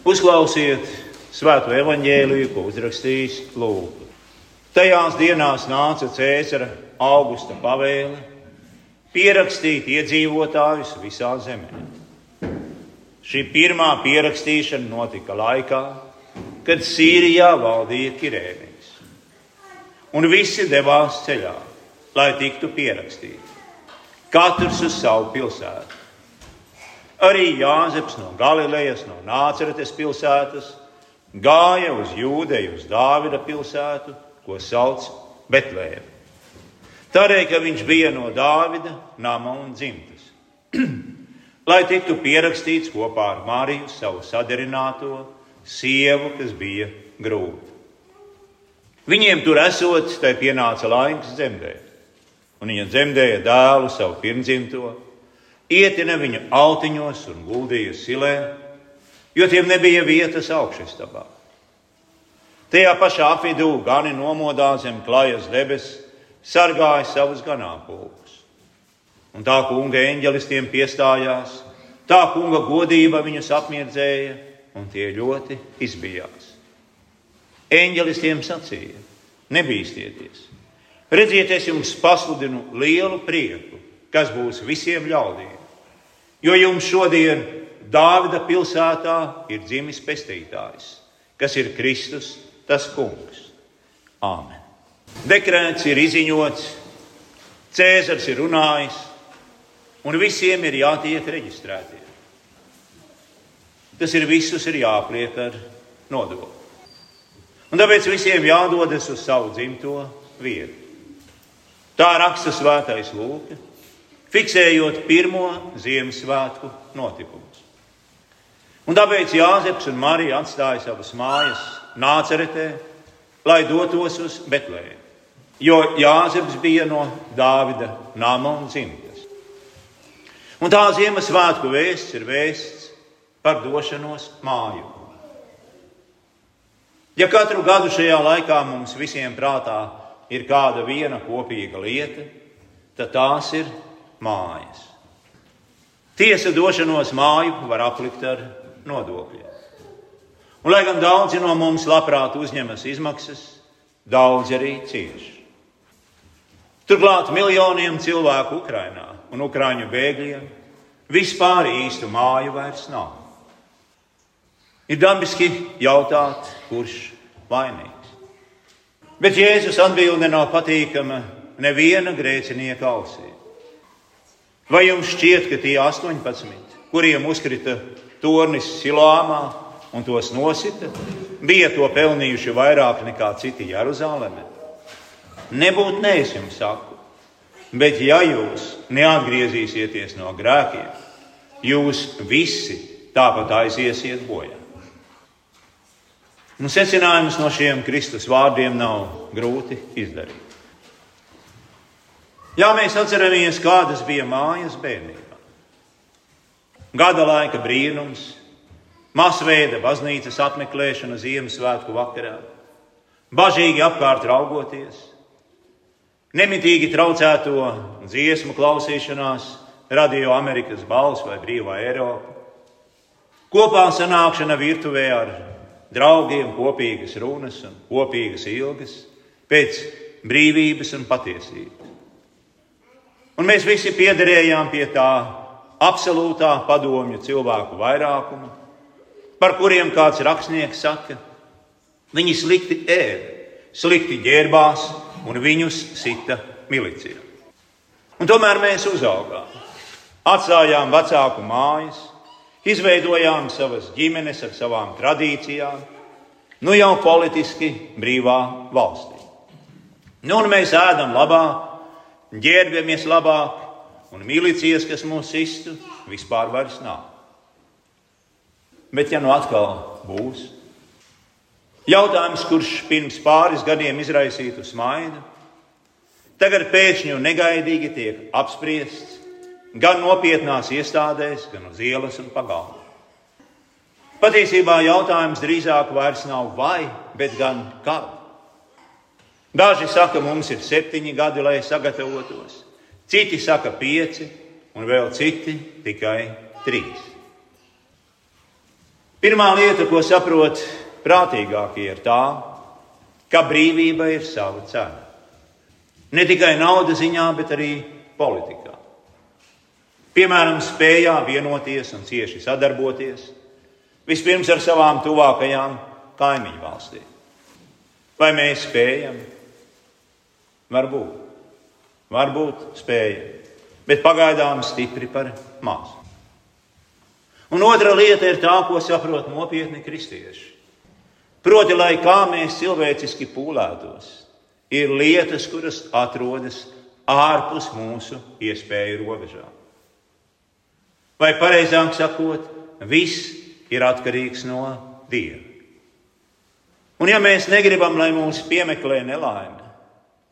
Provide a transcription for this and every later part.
Uzklausiet svēto evaņģēliju, ko uzrakstījis Lūks. Tajās dienās nāca Cēzara augusta pavēle pierakstīt iedzīvotājus visā zemē. Šī pirmā pierakstīšana notika laikā, kad Sīrijā valdīja Kirēnijas. Un visi devās ceļā, lai tiktu pierakstīti. Katrs uz savu pilsētu. Arī Jāzeps no Galilejas, no Nāceretes pilsētas, gāja uz Jūdeju, uz Dāvida pilsētu, ko sauc Betlēmu. Tādēļ, ka viņš bija no Dāvida nama un dzimtas. Lai tiktu pierakstīts kopā ar Mariju, savu sadarināto sievu, kas bija grūta. Viņiem tur esot, tai pienāca laiks dzemdēt, un viņa dzemdēja dēlu savu pirmdzimto, ietina viņu autiņos un guldīja silē, jo tiem nebija vietas augšstabā. Tajā pašā apvidū gani nomodā zem klajas debesis sargāja savus ganāmpulkus. Un tā kunga eņģelis tiem piestājās, tā kunga godība viņus apmierdzēja, un tie ļoti izbijās. Eņģelis tiem sacīja: Nebīsties! Redziet, es jums pasludinu lielu prieku, kas būs visiem ļaudīm. Jo jums šodien Dāvida pilsētā ir dzimis pestītājs, kas ir Kristus, tas kungs. Āmen! Dekrēts ir izziņots, Cēzars ir runājis, un visiem ir jātiek reģistrētiem. Tas ir visus ir jāpliek ar nodokli. Un tāpēc visiem jādodas uz savu dzimto vietu. Tā raksta svētais Lūks, fiksējot pirmo Ziemassvētku notikumu. Un tāpēc Jāzeps un Marija atstāja savas mājas Nāceretē, lai dotos uz Betlēmu jo Jāzeps bija no Dāvida nama un dzimtas. Un tā Ziemassvētku vēsts ir vēsts par došanos māju. Ja katru gadu šajā laikā mums visiem prātā ir kāda viena kopīga lieta, tad tās ir mājas. Tiesa došanos māju var aplikt ar nodokļiem. Un, lai gan daudzi no mums labprāt uzņemas izmaksas, daudzi arī cieši. Turklāt miljoniem cilvēku Ukrajinā un Ukrāņu bēgļiem vispār īstu māju vairs nav. Ir dabiski jautāt, kurš vainīgs. Bet Jēzus atbilde nav patīkama neviena grēcinieka ausī. Vai jums šķiet, ka tie 18, kuriem uzkrita tornis Silāmā un tos nosita, bija to pelnījuši vairāk nekā citi Jeruzalemē? Nebūt nē, es jums saku. Bet ja jūs neatgriezīsieties no grēkiem, jūs visi tāpat aiziesiet bojā. Nu, secinājums no šiem Kristus vārdiem nav grūti izdarīt. Jā, mēs atceramies, kādas bija mājas bērnībā. Gada laika brīnums, masveida baznīcas apmeklēšana Ziemassvētku vakarā, bažīgi apkārt raugoties, nemitīgi traucēto dziesmu klausīšanās, radio Amerikas balss vai brīvā Eiropa. Kopā sanākšana virtuvē ar draugiem, kopīgas runas un kopīgas ilgas pēc brīvības un patiesības. Un mēs visi piederējām pie tā absolūtā padomju cilvēku vairākuma, par kuriem kāds rakstnieks saka, viņi slikti ēda, slikti ģērbās, un viņus sita milicija. Un tomēr mēs uzaugām, atstājām vecāku mājas, izveidojām savas ģimenes ar savām tradīcijām, nu jau politiski brīvā valstī. Nu, un mēs ēdam labāk, ģērbjamies labāk, un milicijas, kas mūs sistu, vispār vairs nav. Bet ja nu atkal būs, Jautājums, kurš pirms pāris gadiem izraisītu smaidu, tagad pēkšņi un negaidīgi tiek apspriests gan nopietnās iestādēs, gan uz ielas un pagalmā. Patiesībā jautājums drīzāk vairs nav vai, bet gan kad. Daži saka, mums ir septiņi gadi, lai sagatavotos, citi saka pieci, un vēl citi tikai trīs. Pirmā lieta, ko saprot prātīgākie, ir tā, ka brīvība ir sava cena. Ne tikai naudas ziņā, bet arī politikā. Piemēram, spējā vienoties un cieši sadarboties vispirms ar savām tuvākajām kaimiņu valstīm. Vai mēs spējam? Varbūt, varbūt spējam, bet pagaidām stipri par mazu. Un otra lieta ir tā, ko saprot nopietni kristieši. Proti, lai kā mēs cilvēciski pūlētos, ir lietas, kuras atrodas ārpus mūsu iespēju robežām. Vai pareizāk sakot, viss ir atkarīgs no Dieva. Un ja mēs negribam, lai mūs piemeklē nelaime,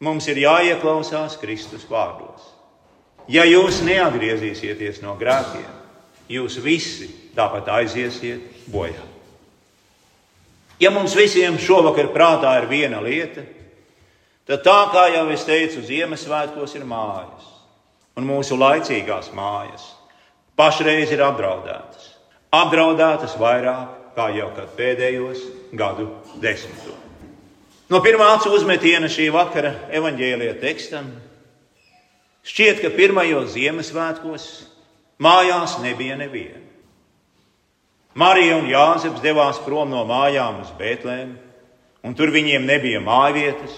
mums ir jāieklausās Kristus vārdos. Ja jūs neatgriezīsieties no grēkiem, jūs visi tāpat aiziesiet bojā. Ja mums visiem šovakar prātā ir viena lieta, tad tā kā jau es teicu, Ziemassvētkos ir mājas, un mūsu laicīgās mājas pašreiz ir apdraudētas. Apdraudētas vairāk kā jau kad pēdējos gadu desmitos. No pirmā acu uzmetiena šī vakara evaņģēlīja tekstam šķiet, ka pirmajos Ziemassvētkos mājās nebija neviena. Marija un Jāzeps devās prom no mājām uz Bētlēmu, un tur viņiem nebija mājvietas.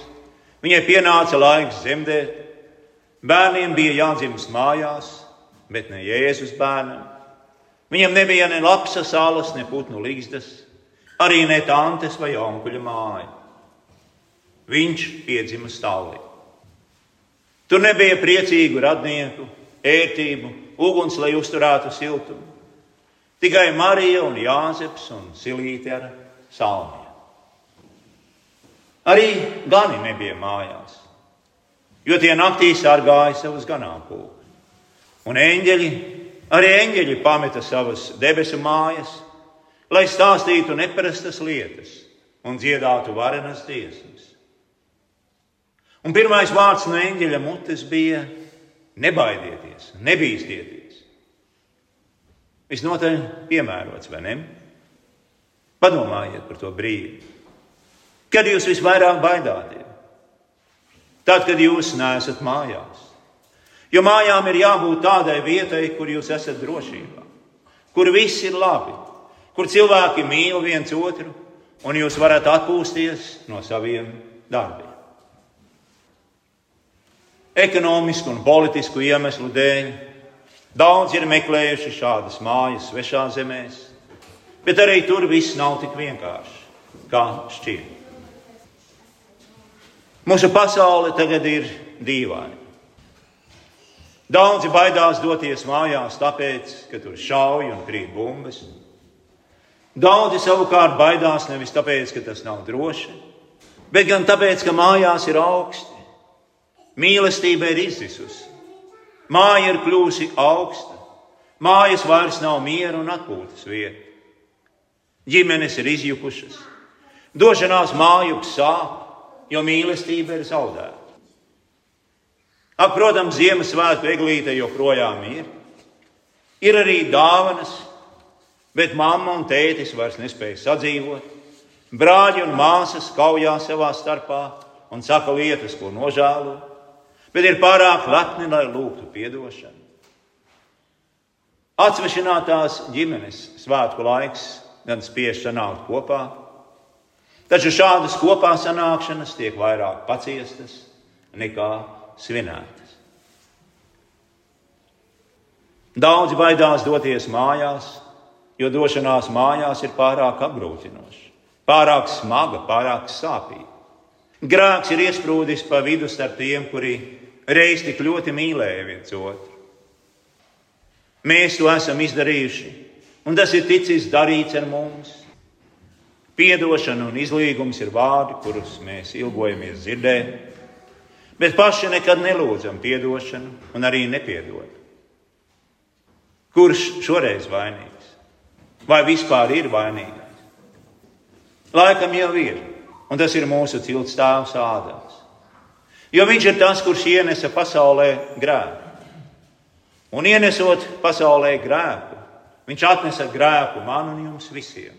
Viņai pienāca laiks zemdēt, bērniem bija jādzimst mājās, bet ne Jēzus bērnam. Viņam nebija ne lapsa salas, ne putnu līgstas, arī ne tantes vai onkuļa māja. Viņš piedzima stāvī. Tur nebija priecīgu radnieku, ērtību, uguns, lai uzturētu siltumu. Tikai Marija un Jāzeps un Silīte ar salmiem. Arī gani nebija mājās, jo tie naktī sargāja savus ganāmpulkus. Un eņģeļi, arī eņģeļi pameta savas debesu mājas, lai stāstītu neparastas lietas un dziedātu varenas dziesmas. Un pirmais vārds no eņģeļa mutes bija: nebaidieties, nebīsties. Visnotaļ piemērots, vai ne? Padomājiet par to brīdi. Kad jūs visvairāk baidāties? Tad, kad jūs neesat mājās. Jo mājām ir jābūt tādai vietai, kur jūs esat drošībā, kur viss ir labi, kur cilvēki mīl viens otru un jūs varat atpūsties no saviem darbiem. Ekonomisku un politisku iemeslu dēļ daudz ir meklējuši šādas mājas svešā zemēs, bet arī tur viss nav tik vienkārši, kā šķiet. Mūsu pasaule tagad ir dīvaina. Daudzi baidās doties mājās, tāpēc, ka tur šauj un krīt bumbas. Daudzi savukārt baidās nevis tāpēc, ka tas nav droši, bet gan tāpēc, ka mājās ir augsti. Mīlestība ir izzisusi, māja ir kļuvusi augsta, mājas vairs nav miera un atpūtas vieta. Ģimenes ir izjukušas, došanās mājup sāp, jo mīlestība ir zaudēta. Ak, protams, Ziemassvētku eglīte joprojām ir. Ir arī dāvanas, bet mamma un tētis vairs nespēja sadzīvot. Brāļi un māsas kaujā savā starpā un saka lietas, ko nožēlo, bet ir pārāk lepni, lai lūgtu atdošanu. Atsvešinātās ģimenes svētku laiks gan spiež sanākt kopā, taču šādas kopā sanākšanas tiek vairāk paciestas nekā svinētas. Daudzi baidās doties mājās, jo došanās mājās ir pārāk apgrūtinoša, pārāk smaga, pārāk sāpīga. Grāks ir iesprūdis pa vidu starp tiem, kuri reiz tik ļoti mīlēja viens otru. Mēs to esam izdarījuši, un tas ir ticis darīts ar mums. Piedošana un izlīgums ir vārdi, kurus mēs ilgojamies dzirdēt, bet paši nekad nelūdzam atdošanu un arī nepiedod. Kurš šoreiz vainīgs? Vai vispār ir vainīgais? Laikam jau ir, un tas ir mūsu cilts tēvs Ādams. Jo viņš ir tas, kurš ienesa pasaulē grēku. Un ienesot pasaulē grēku, viņš atnesa grēku man un jums visiem.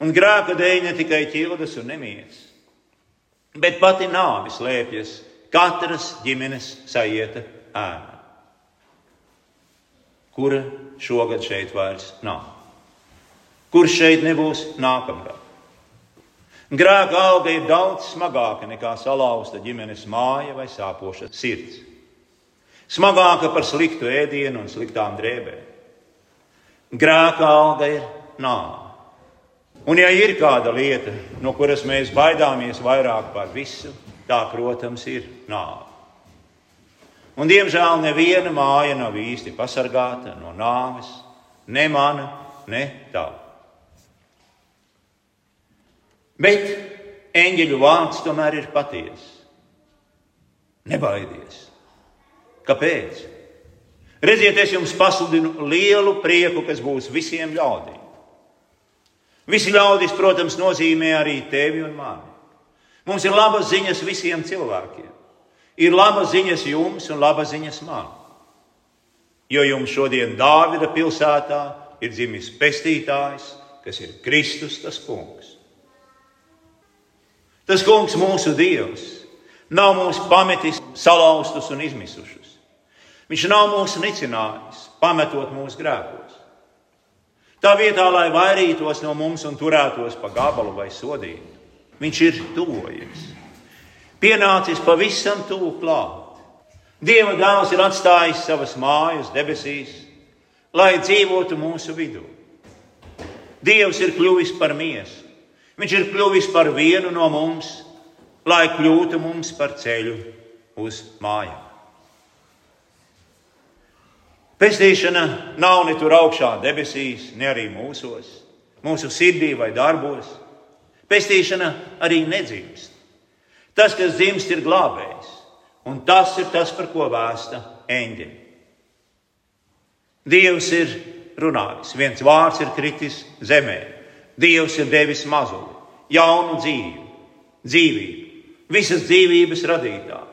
Un grēka dēļ ne tikai ķildas un nemieris, bet pati nāvis lēpjas katras ģimenes sajieta ēna, kura šogad šeit vairs nav. Kurš šeit nebūs nākamgad? Grēka alga ir daudz smagāka nekā salauzta ģimenes māja vai sāpoša sirds. Smagāka par sliktu ēdienu un sliktām drēbēm. Grēka alga ir nāve. Un, ja ir kāda lieta, no kuras mēs baidāmies vairāk par visu, tā, protams, ir nāve. Un, diemžēl, neviena māja nav īsti pasargāta no nāves, ne mana, ne tā. Bet eņģeļu vārds tomēr ir patiesa. Nebaidies! Kāpēc? Redziet, es jums pasludinu lielu prieku, kas būs visiem ļaudīm. Visi ļaudis, protams, nozīmē arī tevi un mani. Mums ir labas ziņas visiem cilvēkiem. Ir labas ziņas jums un labas ziņas man. Jo jums šodien Dāvida pilsētā ir dzimis pestītājs, kas ir Kristus, tas kungs. Tas kungs, mūsu Dievs, nav mūs pametis salauztus un izmisušus. Viņš nav mūs nicinājis, pametot mūsu grēkos. Tā vietā, lai vairītos no mums un turētos pa gabalu vai sodītu, viņš ir tuvojies. Pienācis pavisam tuvu klāt. Dieva dēls ir atstājis savas mājas debesīs, lai dzīvotu mūsu vidū. Dievs ir kļuvis par miesu. Viņš ir kļuvis par vienu no mums, lai kļūtu mums par ceļu uz mājām. Pestīšana nav ne tur augšā debesīs, ne arī mūsos, mūsu sirdī vai darbos. Pestīšana arī nedzimst. Tas, kas dzimst, ir glābējs, un tas ir tas, par ko vēsta eņģeļi. Dievs ir runājis, viens vārds ir kritis zemē. Dievs ir devis mazuli, jaunu dzīvi, dzīvību, visas dzīvības radītāju.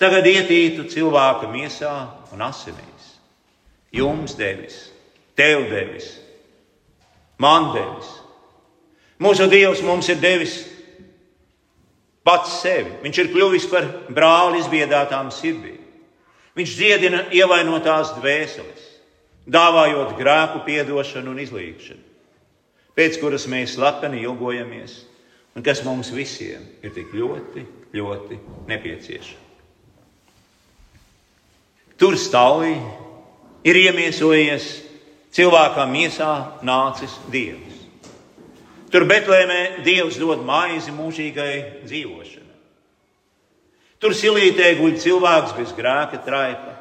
Tagad ietītu cilvēka miesā un asinīs jums devis, tev devis, man devis. Mūsu Dievs mums ir devis pats sevi. Viņš ir kļuvis par brāli izbiedātām sirdīm. Viņš dziedina ievainotās dvēseles, dāvājot grēku piedošanu un izlīgšanu, pēc kuras mēs slepeni ilgojamies un kas mums visiem ir tik ļoti, ļoti nepieciešama. Tur stāvīja ir iemiesojies cilvēkam miesā nācis Dievs. Tur Betlēmē Dievs dod maizi mūžīgai dzīvošanai. Tur silītē guļ cilvēks bez grēka traipa.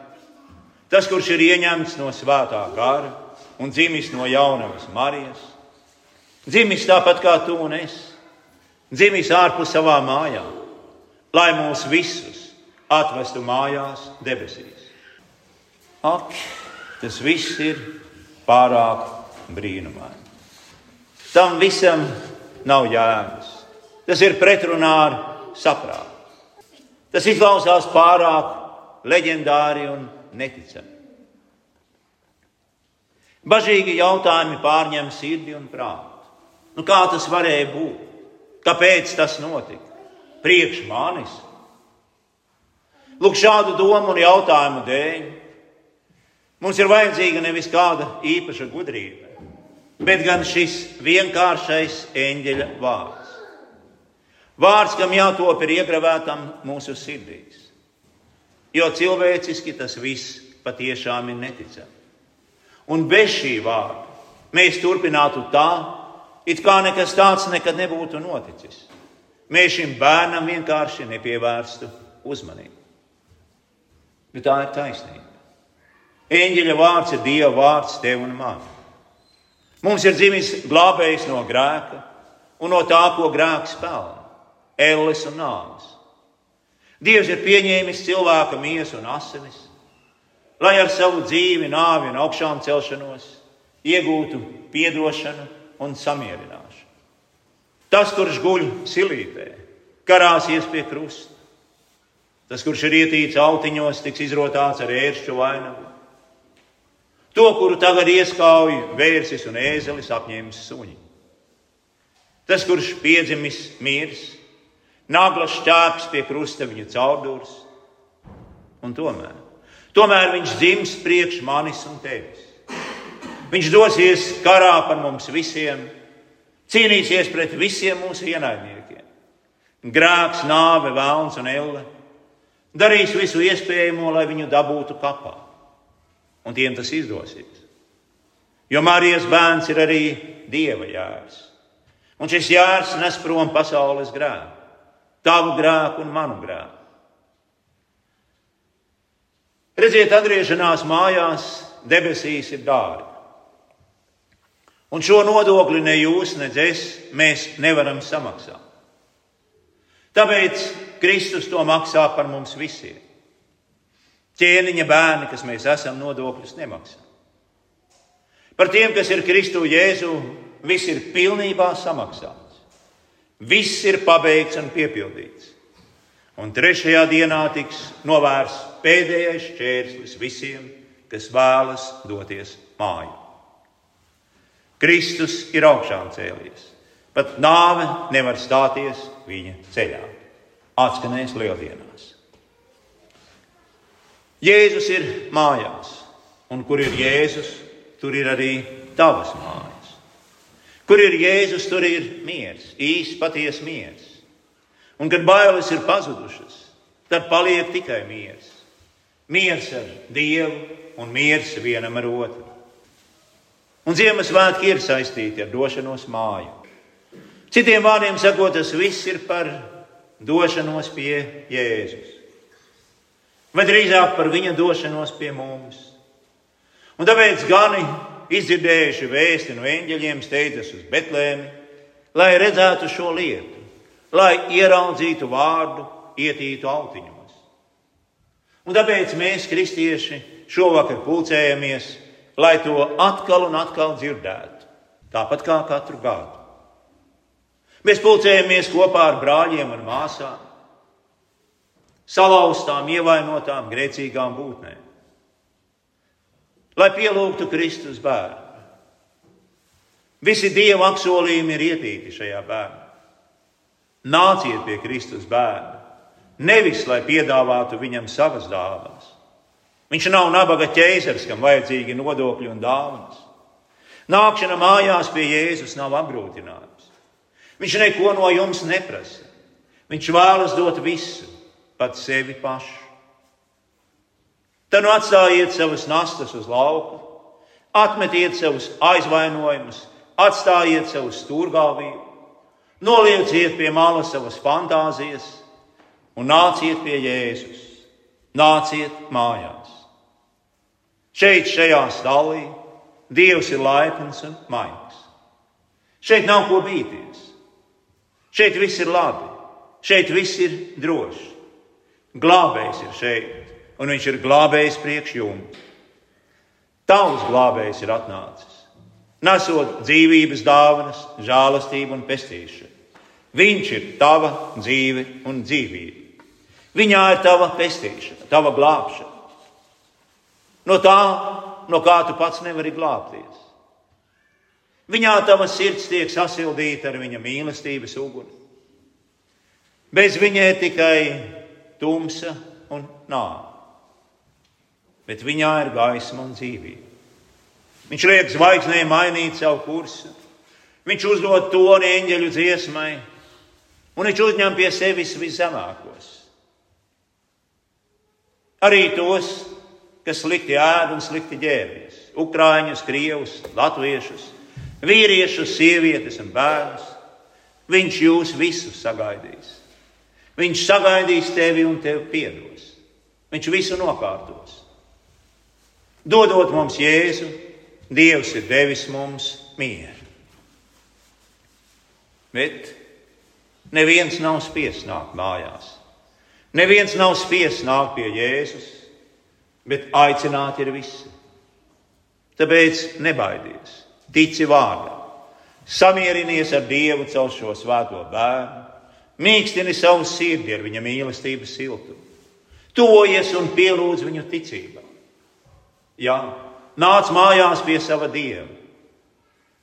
Tas, kurš ir ieņemts no svētā gara un dzimis no jaunavas Marijas, dzimis tāpat kā tu un es, dzimis ārpus savām mājām, lai mūs visus atvestu mājās debesīs. Ak! Tas viss ir pārāk brīnumaini. Tam visam nav jēgas. Tas ir pretrunā ar saprātu. Tas izklausās pārāk leģendāri un neticami. Bažīgi jautājumi pārņem sirdi un prātu. Nu, kā tas varēja būt? Kāpēc tas notika? Priekš manis. Lūk, šādu domu un jautājumu dēļ Mums ir vajadzīga nevis kāda īpaša gudrība, bet gan šis vienkāršais eņģeļa vārds. Vārds, kam jātop ir iegravētam mūsu sirdīs. Jo cilvēciski tas viss patiešām ir neticami. Un bez šī vārda mēs turpinātu tā, it kā nekas tāds nekad nebūtu noticis. Mēs šim bērnam vienkārši nepievērstu uzmanību. Bet tā ir taisnība. Eņģeļa vārds ir Dieva vārds tev un man. Mums ir dzimis glābējs no grēka un no tā, ko grēks pelna - elles un nāves. Dievs ir pieņēmis cilvēka miesu un asinis, lai ar savu dzīvi, nāvi un augšām celšanos iegūtu piedošanu un samierināšanu. Tas, kurš guļ silītē, karāsies pie krusta. Tas, kurš ir ietīts autiņos, tiks izrotāts ar ēršķu vainagu. To, kuru tagad ieskauj vērsis un ēzelis apņēmis suņi. tas, kurš piedzimis mirs, naglas šķēps pie krusta viņu caurdurs. Un tomēr, tomēr viņš dzims priekš manis un tevis. Viņš dosies karā par mums visiem, cīnīsies pret visiem mūsu ienaidniekiem. Grēks, nāve, vēlns un elle darīs visu iespējamo, lai viņu dabūtu kapā. Un tiem tas izdosies. Jo Marijas bērns ir arī dieva jērs. Un šis jērs nes prom pasaules grēku, tavu grēku un manu grēku. Redziet, atgriešanās mājās debesīs ir dārga. Un šo nodokli ne jūs, ne es, mēs nevaram samaksāt. Tāpēc Kristus to maksā par mums visiem. Ķēniņa bērni, kas mēs esam, nodokļus nemaksā. Par tiem, kas ir Kristu Jēzu, viss ir pilnībā samaksāts. Viss ir pabeigts un piepildīts. Un trešajā dienā tiks novērsts pēdējais šķērslis visiem, kas vēlas doties māju. Kristus ir augšām cēlies. Pat nāve nevar stāties viņa ceļā. Atskanēs lieldienās. Jēzus ir mājās, un kur ir Jēzus, tur ir arī tavas mājas. Kur ir Jēzus, tur ir miers, īsts, patiesa miers. Un kad bailes ir pazudušas, tad paliek tikai miers. Miers ar Dievu un miers vienam ar otru. Un Ziemassvētki ir saistīti ar došanos māju. Citiem vārdiem sakot, tas viss ir par došanos pie Jēzus. Vai drīzāk par viņa došanos pie mums. Un tāpēc gani izdzirdējuši vēsti no eņģeļiem steidzas uz Betlēmi, lai redzētu šo lietu, lai ieraudzītu vārdu, ietītu autiņos. Un tāpēc mēs, kristieši, šovakar pulcējamies, lai to atkal un atkal dzirdētu, tāpat kā katru gadu. Mēs pulcējamies kopā ar brāļiem un māsām, salauztām, ievainotām, grēcīgām būtnēm, lai pielūgtu Kristus bērnu. Visi dieva apsolījumi ir ietīti šajā bērnā. Nāciet pie Kristus bērna, nevis lai piedāvātu viņam savas dāvanas. Viņš nav nabaga ķēzars, kam vajadzīgi nodokļi un dāvanas. Nākšana mājās pie Jēzus nav apgrūtinājums. Viņš neko no jums neprasa. Viņš vēlas dot visu, pat sevi pašu. Tad nu atstājiet savas nastas uz lauka, atmetiet savus aizvainojumus, atstājiet savu stūrgalvību, nolieciet pie malas savas fantāzijas un nāciet pie Jēzus. Nāciet mājās. Šeit, šajā stāvī, Dievs ir laipns un maigs. Šeit nav ko bīties. Šeit viss ir labi, šeit viss ir droši. Glābējs ir šeit, un viņš ir glābējs priekš jums. Tavs glābējs ir atnācis, nesot dzīvības dāvanas, žēlastību un pestīšanu. Viņš ir tava dzīve un dzīvība. Viņā ir tava pestīšana, tava glābšana. No tā, no kā tu pats nevari glābties. Viņā tava sirds tiek sasildīta ar viņa mīlestības uguni. Bez viņa ir tikai tumsa un nāve, bet viņā ir gaisma un dzīvība. Viņš liek zvaigznēm mainīt savu kursu, viņš uzdod toni eņģeļu dziesmai, un viņš uzņem pie sevis viszemākos. Arī tos, kas slikti ēd un slikti ģērbjas, ukrāņus, krievus, latviešus vīriešus, sievietes un bērnus. Viņš jūs visus sagaidīs. Viņš sagaidīs tevi un tevi piedos. Viņš visu nokārtos. Dodot mums jēzu, Dievs ir devis mums mieru. Bet neviens nav spiests nākt mājās. Neviens nav spiests nākt pie Jēzus, bet aicināt ir visi. Tāpēc nebaidies. Tici vārdam, samierinies ar Dievu caur šo svēto bērnu, mīkstini savu sirdi ar viņa mīlestības siltumu, tojies un pielūdz viņu ticībā. Jā, nāc mājās pie sava Dieva,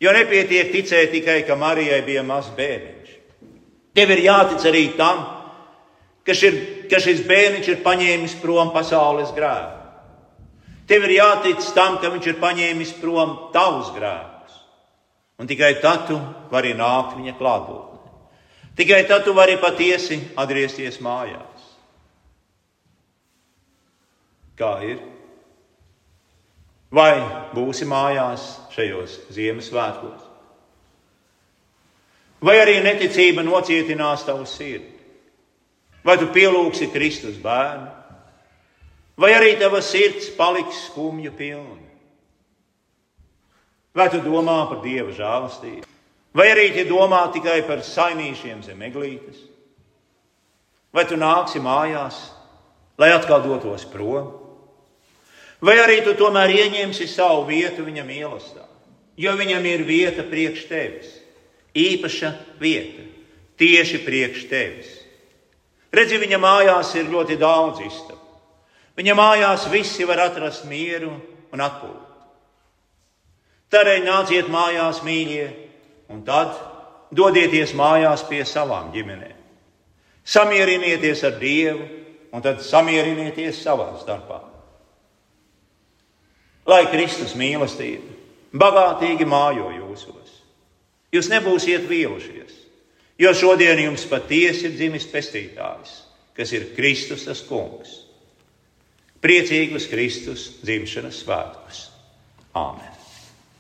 Jo nepietiek ticēt tikai, ka Marijai bija mazs bērniņš. Tev ir jātic arī tam, ka, šir, ka šis bērniņš ir paņēmis prom pasaules grēku. Tev ir jātic tam, ka viņš ir paņēmis prom tavus grēkus. Un tikai tad tu vari nākt viņa klātbūtnē. Tikai tad tu vari patiesi atgriezties mājās. Kā ir? Vai būsi mājās šajos Ziemassvētkos? Vai arī neticība nocietinās tavu sirdi? Vai tu pielūgsi Kristus bērnu? Vai arī tava sirds paliks skumju pilna? Vai tu domā par Dieva žēlastību? Vai arī tu domā tikai par saimīšiem zem eglītes? Vai tu nāksi mājās, lai atkal dotos prom? Vai arī tu tomēr ieņemsi savu vietu viņa mīlestībā, jo viņam ir vieta priekš tevis, īpaša vieta, tieši priekš tevis. Redzi, viņa mājās ir ļoti daudz istabu. Viņa mājās visi var atrast mieru un atpūtu. Tādēļ nāciet mājās, mīļie, un tad dodieties mājās pie savām ģimenēm. Samierinieties ar Dievu, un tad samieriniieties savā starpā lai Kristus mīlestība bagātīgi mājo jūsos. Jūs nebūsiet vīlušies, jo šodien jums patiesi ir dzimis pestītājs, kas ir Kristus kungs. Priecīgus Kristus dzimšanas svētkus! Āmen!